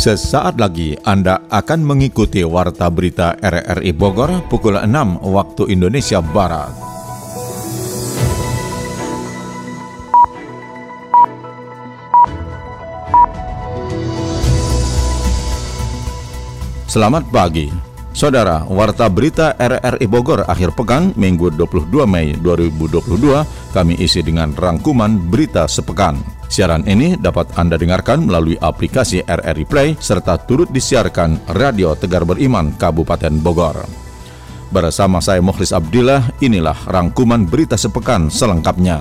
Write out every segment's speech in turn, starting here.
Sesaat lagi Anda akan mengikuti Warta Berita RRI Bogor pukul 6 waktu Indonesia Barat. Selamat pagi. Saudara, Warta Berita RRI Bogor akhir pekan Minggu 22 Mei 2022 kami isi dengan rangkuman berita sepekan. Siaran ini dapat Anda dengarkan melalui aplikasi RRI Play serta turut disiarkan Radio Tegar Beriman Kabupaten Bogor. Bersama saya Mukhlis Abdillah, inilah rangkuman berita sepekan selengkapnya.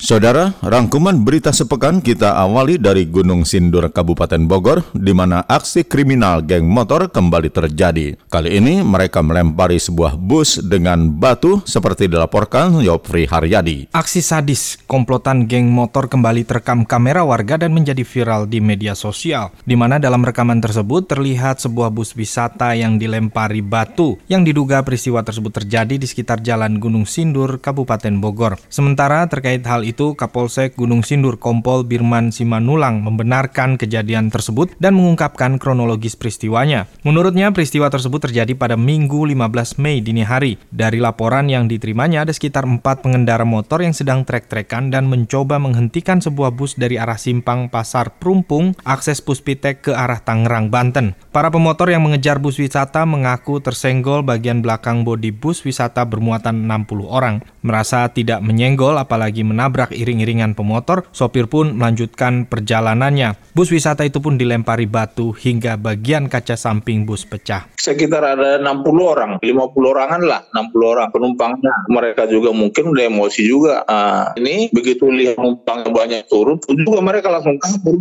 Saudara, rangkuman berita sepekan kita awali dari Gunung Sindur, Kabupaten Bogor, di mana aksi kriminal geng motor kembali terjadi. Kali ini mereka melempari sebuah bus dengan batu seperti dilaporkan Yopri Haryadi. Aksi sadis komplotan geng motor kembali terekam kamera warga dan menjadi viral di media sosial, di mana dalam rekaman tersebut terlihat sebuah bus wisata yang dilempari batu, yang diduga peristiwa tersebut terjadi di sekitar Jalan Gunung Sindur, Kabupaten Bogor. Sementara terkait hal itu, Kapolsek Gunung Sindur Kompol Birman Simanulang membenarkan kejadian tersebut dan mengungkapkan kronologis peristiwanya. Menurutnya, peristiwa tersebut terjadi pada Minggu 15 Mei dini hari. Dari laporan yang diterimanya, ada sekitar empat pengendara motor yang sedang trek-trekan dan mencoba menghentikan sebuah bus dari arah simpang Pasar Perumpung, akses Puspitek ke arah Tangerang, Banten. Para pemotor yang mengejar bus wisata mengaku tersenggol bagian belakang bodi bus wisata bermuatan 60 orang. Merasa tidak menyenggol apalagi menabrak iring-iringan pemotor, sopir pun melanjutkan perjalanannya. Bus wisata itu pun dilempari batu hingga bagian kaca samping bus pecah. Sekitar ada 60 orang, 50 orangan lah, 60 orang penumpangnya. Mereka juga mungkin udah emosi juga. Nah, ini begitu lihat penumpangnya banyak turun, juga mereka langsung kabur.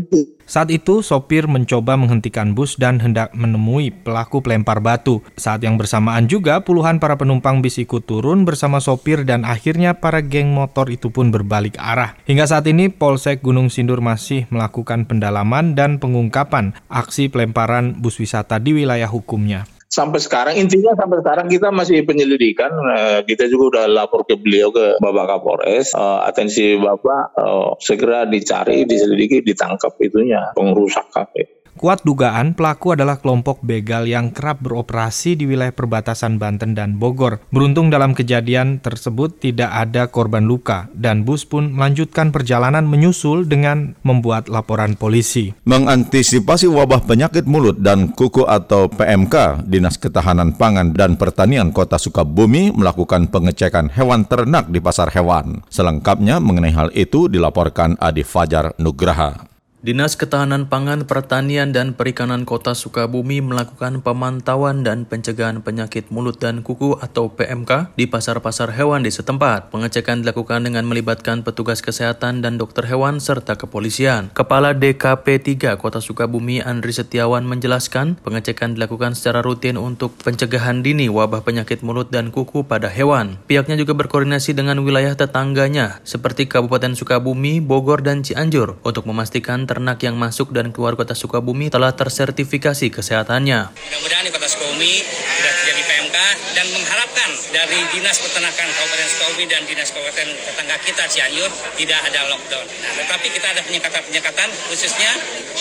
Saat itu, sopir mencoba menghentikan bus dan hendak menemui pelaku pelempar batu. Saat yang bersamaan juga, puluhan para penumpang bis ikut turun bersama sopir dan akhirnya para geng motor itu pun berbalik arah. Hingga saat ini, Polsek Gunung Sindur masih melakukan pendalaman dan pengungkapan aksi pelemparan bus wisata di wilayah hukumnya sampai sekarang intinya sampai sekarang kita masih penyelidikan uh, kita juga udah lapor ke beliau ke Bapak Kapolres. Uh, atensi Bapak uh, segera dicari diselidiki ditangkap itunya pengrusak kafe Kuat dugaan pelaku adalah kelompok begal yang kerap beroperasi di wilayah perbatasan Banten dan Bogor. Beruntung dalam kejadian tersebut tidak ada korban luka dan bus pun melanjutkan perjalanan menyusul dengan membuat laporan polisi. Mengantisipasi wabah penyakit mulut dan kuku atau PMK, Dinas Ketahanan Pangan dan Pertanian Kota Sukabumi melakukan pengecekan hewan ternak di pasar hewan. Selengkapnya mengenai hal itu dilaporkan Adi Fajar Nugraha. Dinas Ketahanan Pangan, Pertanian, dan Perikanan Kota Sukabumi melakukan pemantauan dan pencegahan penyakit mulut dan kuku atau PMK di pasar-pasar hewan di setempat. Pengecekan dilakukan dengan melibatkan petugas kesehatan dan dokter hewan serta kepolisian. Kepala DKP 3 Kota Sukabumi Andri Setiawan menjelaskan pengecekan dilakukan secara rutin untuk pencegahan dini wabah penyakit mulut dan kuku pada hewan. Pihaknya juga berkoordinasi dengan wilayah tetangganya seperti Kabupaten Sukabumi, Bogor, dan Cianjur untuk memastikan ternak yang masuk dan keluar kota Sukabumi telah tersertifikasi kesehatannya. Mudah-mudahan di kota Sukabumi tidak terjadi PMK dan mengharapkan dari Dinas Peternakan Kabupaten Sukabumi dan Dinas Kabupaten tetangga kita Cianjur tidak ada lockdown. Nah, tetapi kita ada penyekatan-penyekatan khususnya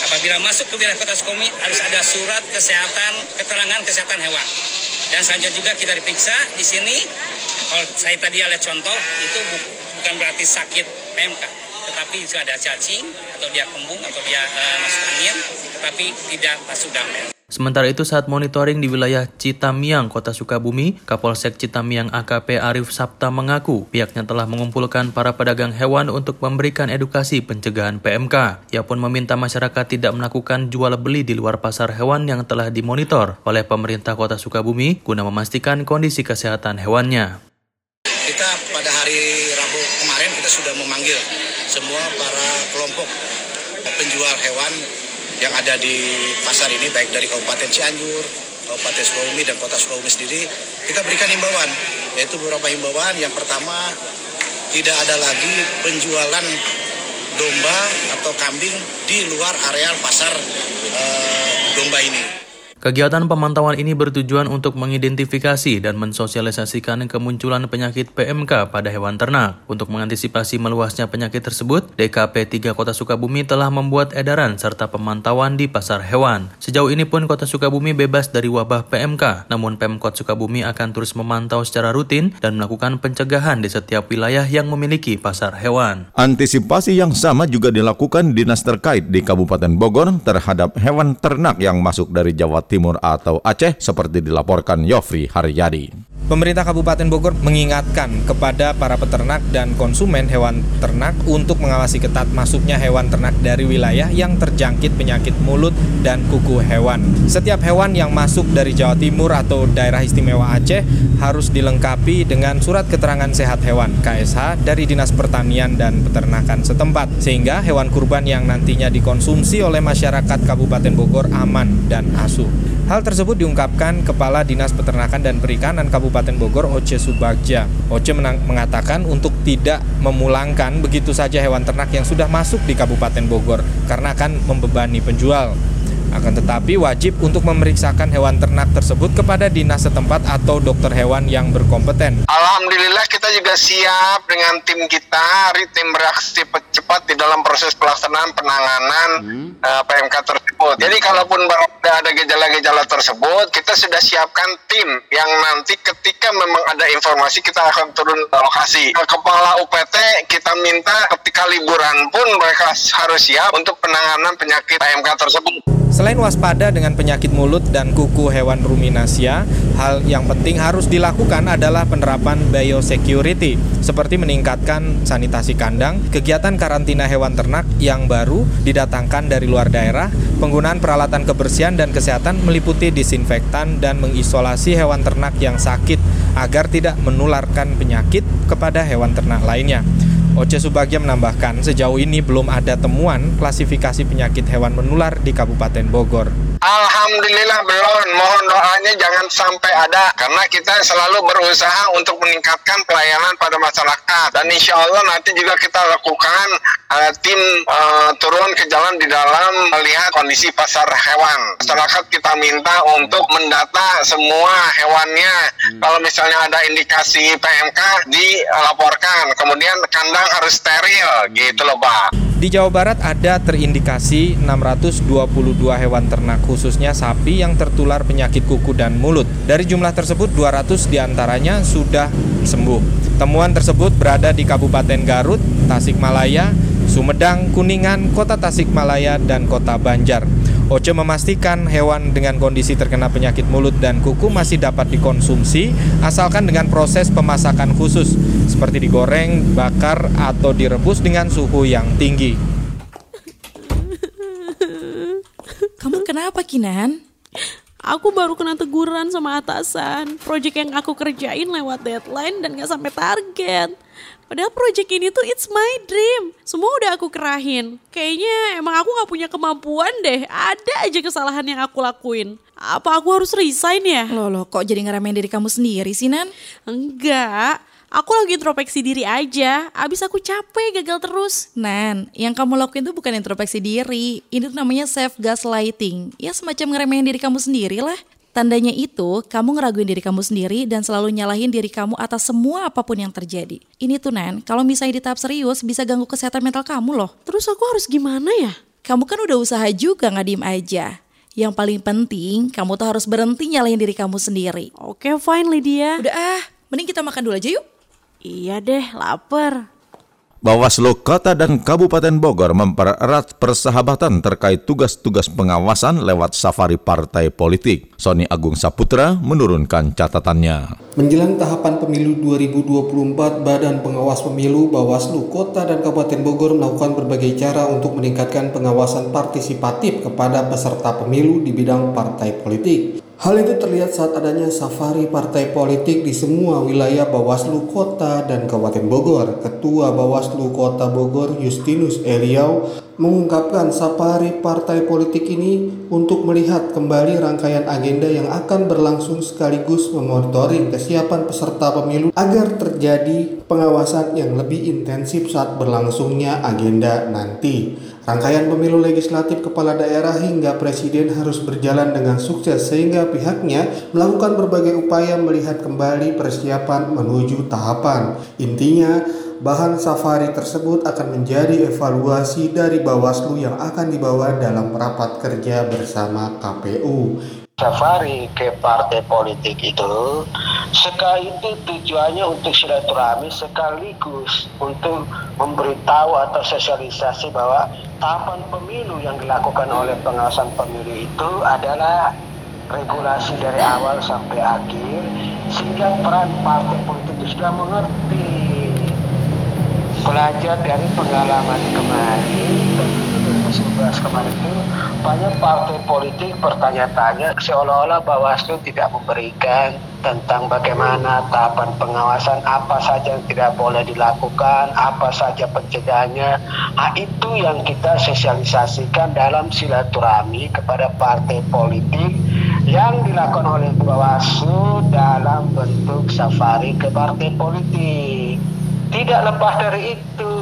apabila masuk ke wilayah kota Sukabumi harus ada surat kesehatan, keterangan kesehatan hewan. Dan selanjutnya juga kita diperiksa di sini. Kalau saya tadi lihat contoh itu bukan berarti sakit PMK tetapi jika ada cacing atau dia kembung atau dia uh, masuk angin, tetapi tidak masuk damai. Sementara itu saat monitoring di wilayah Citamiang, Kota Sukabumi, Kapolsek Citamiang AKP Arif Sapta mengaku pihaknya telah mengumpulkan para pedagang hewan untuk memberikan edukasi pencegahan PMK. Ia pun meminta masyarakat tidak melakukan jual beli di luar pasar hewan yang telah dimonitor oleh pemerintah Kota Sukabumi guna memastikan kondisi kesehatan hewannya. Kita pada hari Rabu kemarin kita sudah memanggil semua para kelompok penjual hewan yang ada di pasar ini baik dari Kabupaten Cianjur, Kabupaten Sukabumi dan Kota Sukabumi sendiri kita berikan himbauan yaitu beberapa himbauan yang pertama tidak ada lagi penjualan domba atau kambing di luar areal pasar e, domba ini. Kegiatan pemantauan ini bertujuan untuk mengidentifikasi dan mensosialisasikan kemunculan penyakit PMK pada hewan ternak. Untuk mengantisipasi meluasnya penyakit tersebut, DKP 3 Kota Sukabumi telah membuat edaran serta pemantauan di pasar hewan. Sejauh ini pun Kota Sukabumi bebas dari wabah PMK, namun Pemkot Sukabumi akan terus memantau secara rutin dan melakukan pencegahan di setiap wilayah yang memiliki pasar hewan. Antisipasi yang sama juga dilakukan dinas terkait di Kabupaten Bogor terhadap hewan ternak yang masuk dari Jawa Timur atau Aceh seperti dilaporkan Yofri Haryadi. Pemerintah Kabupaten Bogor mengingatkan kepada para peternak dan konsumen hewan ternak untuk mengawasi ketat masuknya hewan ternak dari wilayah yang terjangkit penyakit mulut dan kuku hewan. Setiap hewan yang masuk dari Jawa Timur atau daerah istimewa Aceh harus dilengkapi dengan surat keterangan sehat hewan KSH dari Dinas Pertanian dan Peternakan setempat sehingga hewan kurban yang nantinya dikonsumsi oleh masyarakat Kabupaten Bogor aman dan asuh. Hal tersebut diungkapkan Kepala Dinas Peternakan dan Perikanan Kabupaten Bogor Oce Subagja. Oce mengatakan untuk tidak memulangkan begitu saja hewan ternak yang sudah masuk di Kabupaten Bogor karena akan membebani penjual. Akan tetapi wajib untuk memeriksakan hewan ternak tersebut kepada dinas setempat atau dokter hewan yang berkompeten. Alhamdulillah kita juga siap dengan tim kita, tim beraksi cepat di dalam proses pelaksanaan penanganan hmm. uh, eh, PMK tersebut. Jadi kalaupun ada gejala-gejala tersebut, kita sudah siapkan tim yang nanti ketika memang ada informasi kita akan turun ke lokasi. Kepala UPT kita minta ketika liburan pun mereka harus siap untuk penanganan penyakit PMK tersebut. Selain waspada dengan penyakit mulut dan kuku hewan ruminasia, hal yang penting harus dilakukan adalah penerapan biosecurity, seperti meningkatkan sanitasi kandang, kegiatan karantina hewan ternak yang baru didatangkan dari luar daerah, penggunaan peralatan kebersihan dan kesehatan meliputi disinfektan dan mengisolasi hewan ternak yang sakit agar tidak menularkan penyakit kepada hewan ternak lainnya. Oce Subagja menambahkan, sejauh ini belum ada temuan klasifikasi penyakit hewan menular di Kabupaten Bogor. Alhamdulillah belum. Mohon doanya jangan sampai ada karena kita selalu berusaha untuk meningkatkan pelayanan pada masyarakat dan insya Allah nanti juga kita lakukan tim uh, turun ke jalan di dalam melihat kondisi pasar hewan. Masyarakat kita minta untuk mendata semua hewannya. Hmm. Kalau misalnya ada indikasi PMK dilaporkan. Kemudian kandang harus steril gitu loh Pak. Di Jawa Barat ada terindikasi 622 hewan ternak khususnya sapi yang tertular penyakit kuku dan mulut. Dari jumlah tersebut 200 di antaranya sudah sembuh. Temuan tersebut berada di Kabupaten Garut, Tasikmalaya, Sumedang, Kuningan, Kota Tasikmalaya, dan Kota Banjar. Oce memastikan hewan dengan kondisi terkena penyakit mulut dan kuku masih dapat dikonsumsi asalkan dengan proses pemasakan khusus seperti digoreng, bakar, atau direbus dengan suhu yang tinggi. Kamu kenapa Kinan? Aku baru kena teguran sama atasan. Proyek yang aku kerjain lewat deadline dan gak sampai target. Padahal project ini tuh it's my dream. Semua udah aku kerahin. Kayaknya emang aku gak punya kemampuan deh. Ada aja kesalahan yang aku lakuin. Apa aku harus resign ya? Loh, loh kok jadi ngeremehin diri kamu sendiri sih, Nan? Enggak. Aku lagi introspeksi diri aja. Abis aku capek gagal terus. Nan, yang kamu lakuin tuh bukan introspeksi diri. Ini tuh namanya self gaslighting. Ya semacam ngeremehin diri kamu sendiri lah. Tandanya itu, kamu ngeraguin diri kamu sendiri dan selalu nyalahin diri kamu atas semua apa pun yang terjadi. Ini tuh Nan, kalau misalnya di tahap serius bisa ganggu kesehatan mental kamu loh. Terus aku harus gimana ya? Kamu kan udah usaha juga nggak diem aja. Yang paling penting, kamu tuh harus berhenti nyalahin diri kamu sendiri. Oke, fine Lydia. Udah ah, mending kita makan dulu aja yuk. Iya deh, lapar. Bawaslu Kota dan Kabupaten Bogor mempererat persahabatan terkait tugas-tugas pengawasan lewat safari partai politik. Sony Agung Saputra menurunkan catatannya. Menjelang tahapan pemilu 2024, Badan Pengawas Pemilu Bawaslu Kota dan Kabupaten Bogor melakukan berbagai cara untuk meningkatkan pengawasan partisipatif kepada peserta pemilu di bidang partai politik. Hal itu terlihat saat adanya safari partai politik di semua wilayah Bawaslu Kota dan Kabupaten Bogor. Ketua Bawaslu Kota Bogor Justinus Eliau mengungkapkan safari partai politik ini untuk melihat kembali rangkaian agenda yang akan berlangsung sekaligus memonitoring kesiapan peserta pemilu agar terjadi pengawasan yang lebih intensif saat berlangsungnya agenda nanti. Rangkaian pemilu legislatif kepala daerah hingga presiden harus berjalan dengan sukses sehingga pihaknya melakukan berbagai upaya melihat kembali persiapan menuju tahapan. Intinya, bahan safari tersebut akan menjadi evaluasi dari Bawaslu yang akan dibawa dalam rapat kerja bersama KPU. Safari ke partai politik itu sekali itu tujuannya untuk silaturahmi sekaligus untuk memberitahu atau sosialisasi bahwa tahapan pemilu yang dilakukan oleh pengawasan pemilu itu adalah regulasi dari awal sampai akhir sehingga peran partai politik itu sudah mengerti belajar dari pengalaman kemarin 2011 kemarin itu banyak partai politik bertanya-tanya seolah-olah Bawaslu tidak memberikan tentang bagaimana tahapan pengawasan apa saja yang tidak boleh dilakukan, apa saja pencegahannya. Nah, itu yang kita sosialisasikan dalam silaturahmi kepada partai politik yang dilakukan oleh Bawaslu dalam bentuk safari ke partai politik tidak lepas dari itu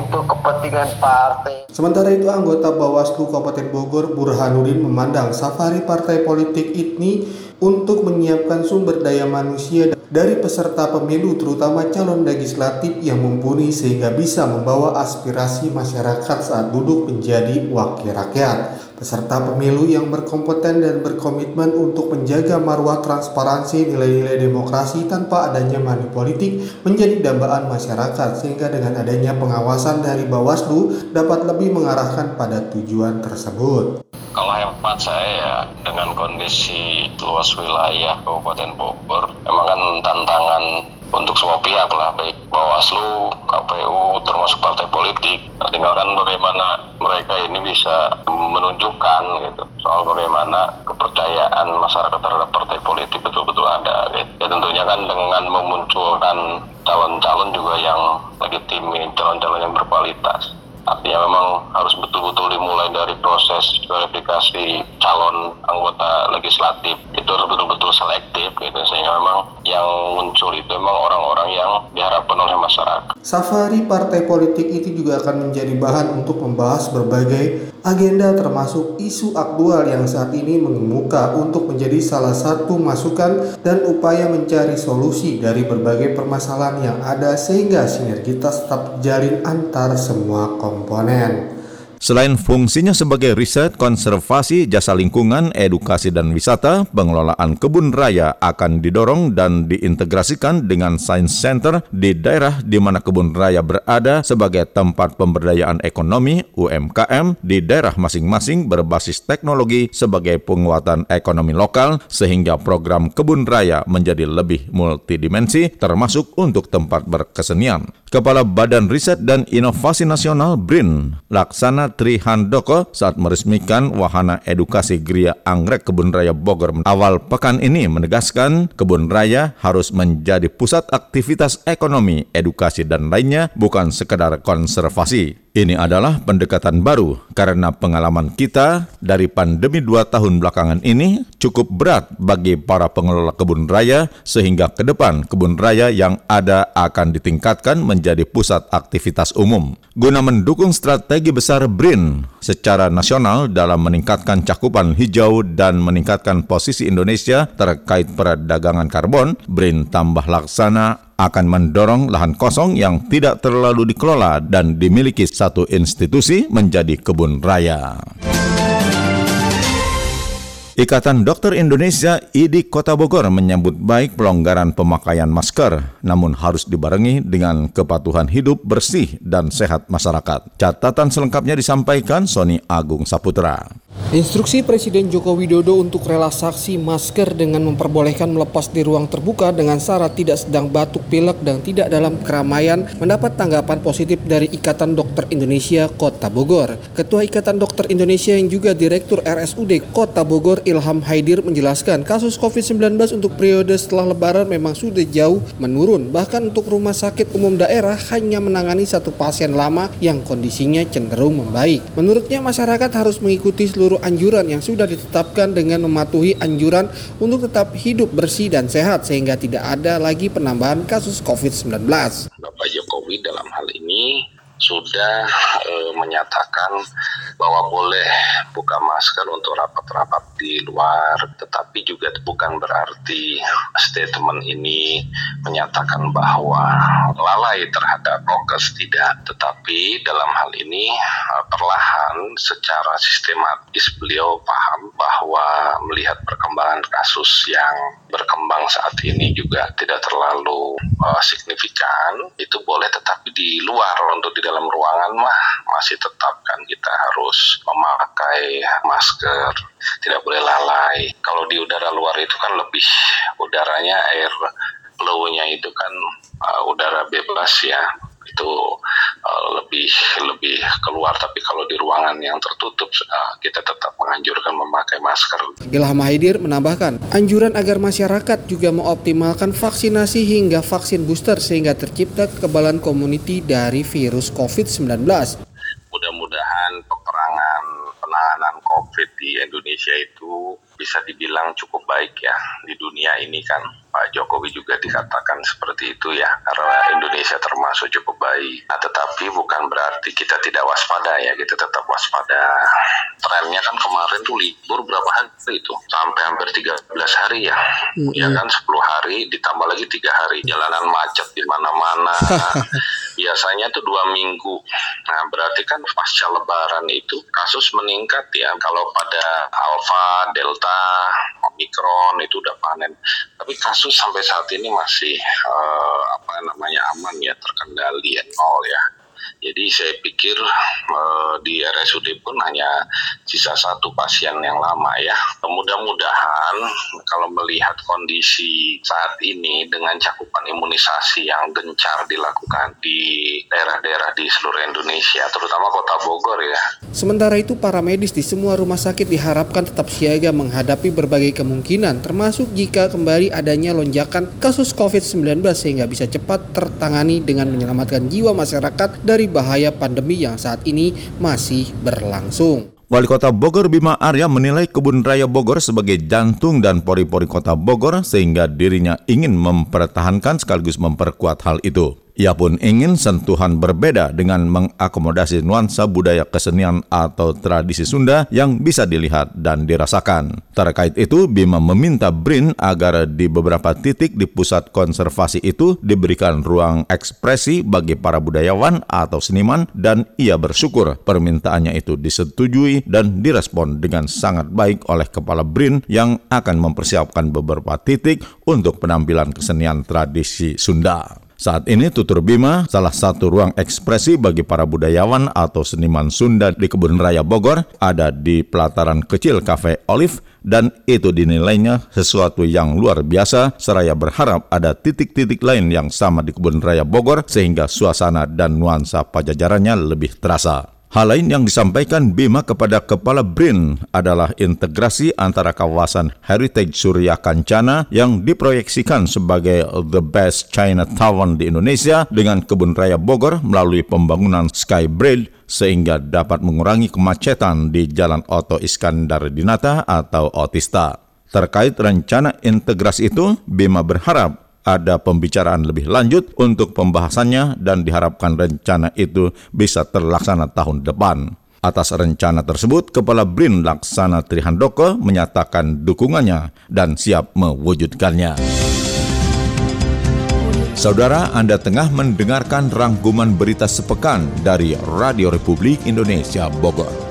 untuk kepentingan partai. Sementara itu anggota Bawaslu Kabupaten Bogor Burhanuddin memandang safari partai politik ini untuk menyiapkan sumber daya manusia dari peserta pemilu terutama calon legislatif yang mumpuni sehingga bisa membawa aspirasi masyarakat saat duduk menjadi wakil rakyat. Peserta pemilu yang berkompeten dan berkomitmen untuk menjaga marwah transparansi nilai-nilai demokrasi tanpa adanya money politik menjadi dambaan masyarakat sehingga dengan adanya pengawasan dari Bawaslu dapat lebih mengarahkan pada tujuan tersebut. Kalau hemat saya ya dengan kondisi luas wilayah Kabupaten Bogor, memang kan tantangan untuk semua pihak lah, baik Bawaslu, KPU, termasuk partai politik. Nah, tinggalkan bagaimana mereka ini bisa menunjukkan gitu soal bagaimana kepercayaan masyarakat terhadap partai politik betul-betul ada. Gitu. Ya tentunya kan dengan memunculkan calon-calon juga yang legitim, calon-calon yang berkualitas. Artinya memang harus betul-betul dimulai dari proses verifikasi calon anggota legislatif itu betul-betul selektif gitu sehingga memang yang muncul itu memang orang-orang yang diharapkan oleh masyarakat. Safari partai politik itu juga akan menjadi bahan untuk membahas berbagai agenda termasuk isu aktual yang saat ini mengemuka untuk menjadi salah satu masukan dan upaya mencari solusi dari berbagai permasalahan yang ada sehingga sinergitas tetap terjalin antar semua komponen. Selain fungsinya sebagai riset, konservasi, jasa lingkungan, edukasi dan wisata, pengelolaan kebun raya akan didorong dan diintegrasikan dengan Science Center di daerah di mana kebun raya berada sebagai tempat pemberdayaan ekonomi UMKM di daerah masing-masing berbasis teknologi sebagai penguatan ekonomi lokal sehingga program kebun raya menjadi lebih multidimensi termasuk untuk tempat berkesenian. Kepala Badan Riset dan Inovasi Nasional BRIN, Laksana Tri Handoko saat meresmikan wahana edukasi Gria Anggrek Kebun Raya Bogor awal pekan ini menegaskan kebun raya harus menjadi pusat aktivitas ekonomi, edukasi dan lainnya bukan sekedar konservasi. Ini adalah pendekatan baru karena pengalaman kita dari pandemi dua tahun belakangan ini cukup berat bagi para pengelola kebun raya sehingga ke depan kebun raya yang ada akan ditingkatkan menjadi pusat aktivitas umum. Guna mendukung strategi besar BRIN secara nasional dalam meningkatkan cakupan hijau dan meningkatkan posisi Indonesia terkait perdagangan karbon, BRIN tambah laksana akan mendorong lahan kosong yang tidak terlalu dikelola dan dimiliki satu institusi menjadi kebun raya. Ikatan Dokter Indonesia IDI Kota Bogor menyambut baik pelonggaran pemakaian masker, namun harus dibarengi dengan kepatuhan hidup bersih dan sehat masyarakat. Catatan selengkapnya disampaikan Sony Agung Saputra. Instruksi Presiden Joko Widodo untuk relaksasi masker dengan memperbolehkan melepas di ruang terbuka dengan syarat tidak sedang batuk pilek dan tidak dalam keramaian mendapat tanggapan positif dari Ikatan Dokter Indonesia Kota Bogor. Ketua Ikatan Dokter Indonesia yang juga Direktur RSUD Kota Bogor Ilham Haidir menjelaskan kasus COVID-19 untuk periode setelah lebaran memang sudah jauh menurun. Bahkan untuk rumah sakit umum daerah hanya menangani satu pasien lama yang kondisinya cenderung membaik. Menurutnya masyarakat harus mengikuti seluruh anjuran yang sudah ditetapkan dengan mematuhi anjuran untuk tetap hidup bersih dan sehat sehingga tidak ada lagi penambahan kasus COVID-19. Bapak Jokowi dalam hal ini sudah e, menyatakan bahwa boleh buka masker untuk rapat-rapat di luar, tetapi juga bukan berarti statement ini menyatakan bahwa lalai terhadap prokes tidak, tetapi dalam hal ini e, perlahan secara sistematis beliau paham bahwa melihat perkembangan kasus yang berkembang saat ini juga tidak terlalu uh, signifikan. Itu boleh tetapi di luar untuk di dalam ruangan mah masih tetap kan kita harus memakai masker tidak boleh lalai. Kalau di udara luar itu kan lebih udaranya air flow-nya itu kan uh, udara bebas ya itu uh, lebih lebih keluar tapi kalau di ruangan yang tertutup uh, kita tetap menganjurkan memakai masker. Ilham Haidir menambahkan, anjuran agar masyarakat juga mengoptimalkan vaksinasi hingga vaksin booster sehingga tercipta kekebalan komuniti dari virus COVID-19. Mudah-mudahan peperangan penanganan COVID di Indonesia itu bisa dibilang cukup baik ya di dunia ini kan Pak Jokowi juga dikatakan seperti itu ya karena Indonesia termasuk cukup baik. Nah tetapi bukan berarti kita tidak waspada ya kita tetap waspada. Trennya kan kemarin tuh libur berapa hari itu sampai hampir 13 hari ya. Mm-hmm. Ya kan 10 hari ditambah lagi tiga hari jalanan macet di mana-mana. Biasanya tuh dua minggu. Nah berarti kan pasca Lebaran itu kasus meningkat ya kalau pada Alpha, Delta, Omikron itu udah panen. Tapi kasus sampai saat ini masih uh, apa namanya aman ya terkendali ya nol ya. Jadi saya pikir uh, di RSUD pun hanya sisa satu pasien yang lama ya. Mudah-mudahan kalau melihat kondisi saat ini dengan cakupan imunisasi yang gencar dilakukan di daerah-daerah di seluruh Indonesia, terutama kota Bogor ya. Sementara itu para medis di semua rumah sakit diharapkan tetap siaga menghadapi berbagai kemungkinan termasuk jika kembali adanya lonjakan kasus COVID-19 sehingga bisa cepat tertangani dengan menyelamatkan jiwa masyarakat dari bahaya pandemi yang saat ini masih berlangsung. Wali Kota Bogor Bima Arya menilai Kebun Raya Bogor sebagai jantung dan pori-pori Kota Bogor sehingga dirinya ingin mempertahankan sekaligus memperkuat hal itu. Ia pun ingin sentuhan berbeda dengan mengakomodasi nuansa budaya kesenian atau tradisi Sunda yang bisa dilihat dan dirasakan. Terkait itu, Bima meminta BRIN agar di beberapa titik di pusat konservasi itu diberikan ruang ekspresi bagi para budayawan atau seniman dan ia bersyukur permintaannya itu disetujui dan direspon dengan sangat baik oleh Kepala BRIN yang akan mempersiapkan beberapa titik untuk penampilan kesenian tradisi Sunda. Saat ini Tutur Bima salah satu ruang ekspresi bagi para budayawan atau seniman Sunda di Kebun Raya Bogor ada di pelataran kecil Cafe Olive dan itu dinilainya sesuatu yang luar biasa seraya berharap ada titik-titik lain yang sama di Kebun Raya Bogor sehingga suasana dan nuansa pajajarannya lebih terasa. Hal lain yang disampaikan Bima kepada Kepala BRIN adalah integrasi antara kawasan Heritage Surya Kancana yang diproyeksikan sebagai the best China Town di Indonesia dengan Kebun Raya Bogor melalui pembangunan Sky Bridge sehingga dapat mengurangi kemacetan di Jalan Oto Iskandar Dinata atau Otista. Terkait rencana integrasi itu, Bima berharap ada pembicaraan lebih lanjut untuk pembahasannya dan diharapkan rencana itu bisa terlaksana tahun depan. Atas rencana tersebut, Kepala BRIN Laksana Trihandoko menyatakan dukungannya dan siap mewujudkannya. Saudara, Anda tengah mendengarkan rangkuman berita sepekan dari Radio Republik Indonesia Bogor.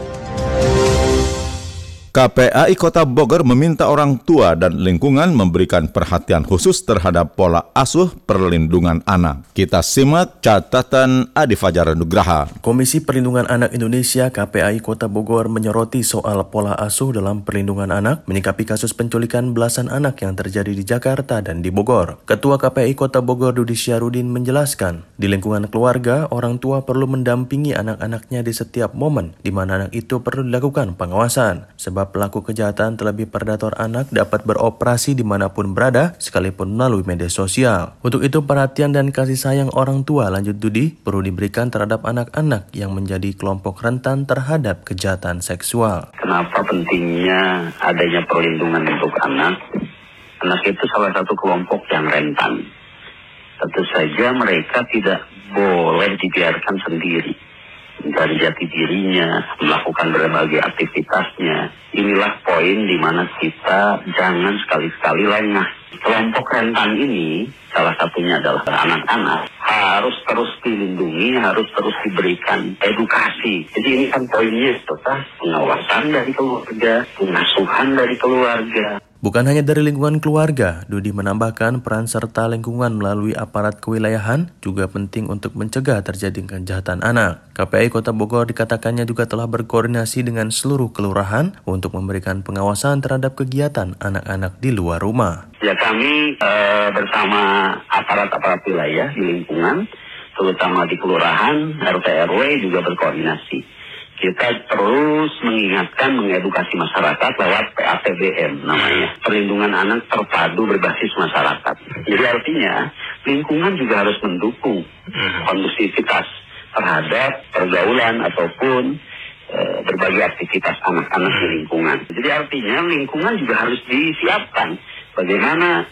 KPAI Kota Bogor meminta orang tua dan lingkungan memberikan perhatian khusus terhadap pola asuh perlindungan anak. Kita simak catatan Adi Fajar Nugraha. Komisi Perlindungan Anak Indonesia KPAI Kota Bogor menyoroti soal pola asuh dalam perlindungan anak menyikapi kasus penculikan belasan anak yang terjadi di Jakarta dan di Bogor. Ketua KPAI Kota Bogor Dudi Syarudin menjelaskan, di lingkungan keluarga, orang tua perlu mendampingi anak-anaknya di setiap momen di mana anak itu perlu dilakukan pengawasan. Sebab sebab pelaku kejahatan terlebih predator anak dapat beroperasi di mana pun berada, sekalipun melalui media sosial. Untuk itu perhatian dan kasih sayang orang tua lanjut Dudi perlu diberikan terhadap anak-anak yang menjadi kelompok rentan terhadap kejahatan seksual. Kenapa pentingnya adanya perlindungan untuk anak? Anak itu salah satu kelompok yang rentan. Tentu saja mereka tidak boleh dibiarkan sendiri dari jati dirinya, melakukan berbagai aktivitasnya. Inilah poin di mana kita jangan sekali-sekali lengah. Kelompok rentan ini, salah satunya adalah anak-anak, harus terus dilindungi, harus terus diberikan edukasi. Jadi ini kan poinnya, tetap pengawasan dari keluarga, pengasuhan dari keluarga. Bukan hanya dari lingkungan keluarga, Dudi menambahkan peran serta lingkungan melalui aparat kewilayahan juga penting untuk mencegah terjadi kejahatan anak. KPI Kota Bogor dikatakannya juga telah berkoordinasi dengan seluruh kelurahan untuk memberikan pengawasan terhadap kegiatan anak-anak di luar rumah. Ya kami e, bersama aparat-aparat wilayah di lingkungan, terutama di kelurahan, RT RW juga berkoordinasi kita terus mengingatkan, mengedukasi masyarakat lewat PATBM namanya. Perlindungan anak terpadu berbasis masyarakat. Jadi artinya lingkungan juga harus mendukung kondusivitas terhadap pergaulan ataupun e, berbagai aktivitas anak-anak di lingkungan. Jadi artinya lingkungan juga harus disiapkan bagaimana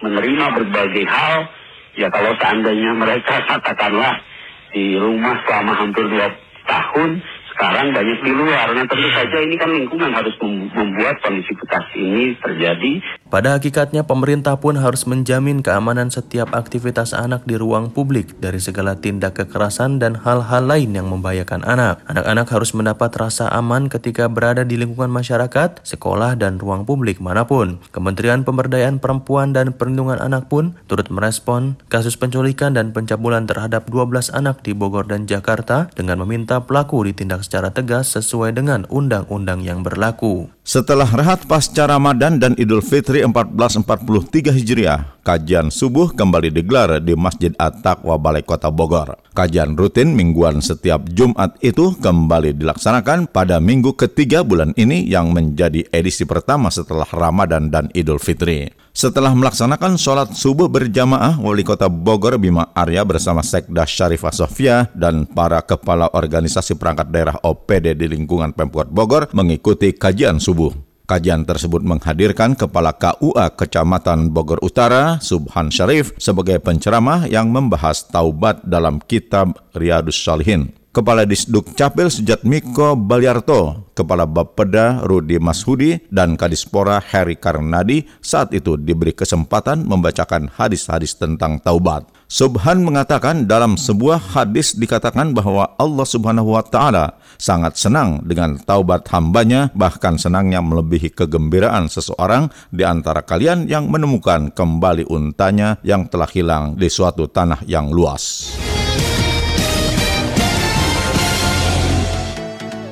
menerima berbagai hal. Ya kalau seandainya mereka katakanlah di rumah selama hampir dua tahun sekarang banyak di luar. Nah tentu saja ini kan lingkungan harus membuat kondisivitas ini terjadi. Pada hakikatnya pemerintah pun harus menjamin keamanan setiap aktivitas anak di ruang publik dari segala tindak kekerasan dan hal-hal lain yang membahayakan anak. Anak-anak harus mendapat rasa aman ketika berada di lingkungan masyarakat, sekolah, dan ruang publik mana pun. Kementerian Pemberdayaan Perempuan dan Perlindungan Anak pun turut merespon kasus penculikan dan pencabulan terhadap 12 anak di Bogor dan Jakarta dengan meminta pelaku ditindak secara tegas sesuai dengan undang-undang yang berlaku. Setelah rehat pasca Ramadan dan Idul Fitri 1443 Hijriah, kajian subuh kembali digelar di Masjid At-Taqwa Balai Kota Bogor. Kajian rutin mingguan setiap Jumat itu kembali dilaksanakan pada minggu ketiga bulan ini yang menjadi edisi pertama setelah Ramadan dan Idul Fitri. Setelah melaksanakan sholat subuh berjamaah, Wali Kota Bogor Bima Arya bersama Sekda Syarifah Sofia dan para kepala organisasi perangkat daerah OPD di lingkungan Pemkot Bogor mengikuti kajian subuh. Kajian tersebut menghadirkan Kepala KUA Kecamatan Bogor Utara, Subhan Syarif, sebagai penceramah yang membahas taubat dalam kitab Riyadus Salihin. Kepala Disduk Capil Sejatmiko Baliarto, Kepala Bapeda Rudi Mashudi, dan Kadispora Heri Karnadi saat itu diberi kesempatan membacakan hadis-hadis tentang taubat. Subhan mengatakan dalam sebuah hadis dikatakan bahwa Allah Subhanahu wa taala sangat senang dengan taubat hambanya bahkan senangnya melebihi kegembiraan seseorang di antara kalian yang menemukan kembali untanya yang telah hilang di suatu tanah yang luas.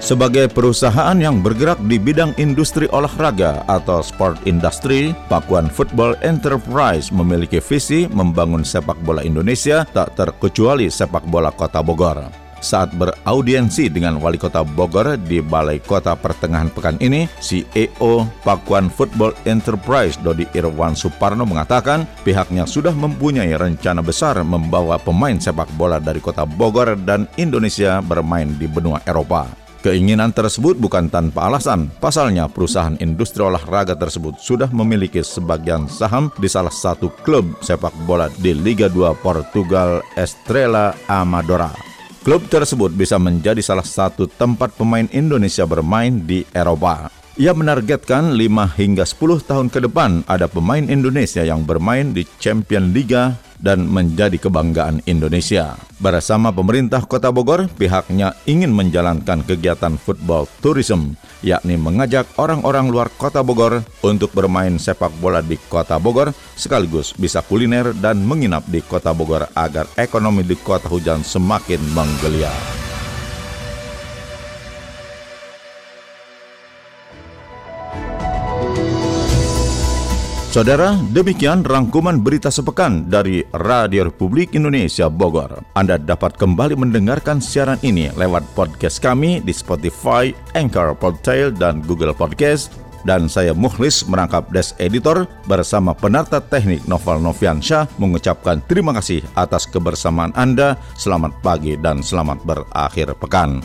Sebagai perusahaan yang bergerak di bidang industri olahraga atau sport industry, Pakuan Football Enterprise memiliki visi membangun sepak bola Indonesia tak terkecuali sepak bola Kota Bogor. Saat beraudiensi dengan Wali Kota Bogor di Balai Kota pertengahan pekan ini, CEO Pakuan Football Enterprise Dodi Irwan Suparno mengatakan pihaknya sudah mempunyai rencana besar membawa pemain sepak bola dari Kota Bogor dan Indonesia bermain di benua Eropa. Keinginan tersebut bukan tanpa alasan. Pasalnya, perusahaan industri olahraga tersebut sudah memiliki sebagian saham di salah satu klub sepak bola di Liga 2 Portugal Estrela Amadora. Klub tersebut bisa menjadi salah satu tempat pemain Indonesia bermain di Eropa. Ia menargetkan 5 hingga 10 tahun ke depan ada pemain Indonesia yang bermain di Champion Liga dan menjadi kebanggaan Indonesia. Bersama pemerintah Kota Bogor, pihaknya ingin menjalankan kegiatan football tourism, yakni mengajak orang-orang luar Kota Bogor untuk bermain sepak bola di Kota Bogor, sekaligus bisa kuliner dan menginap di Kota Bogor agar ekonomi di Kota Hujan semakin menggeliat. Saudara, demikian rangkuman berita sepekan dari Radio Republik Indonesia Bogor. Anda dapat kembali mendengarkan siaran ini lewat podcast kami di Spotify, Anchor, Podtail, dan Google Podcast. Dan saya Mukhlis merangkap Des Editor bersama penata teknik Novel Noviansyah mengucapkan terima kasih atas kebersamaan Anda. Selamat pagi dan selamat berakhir pekan.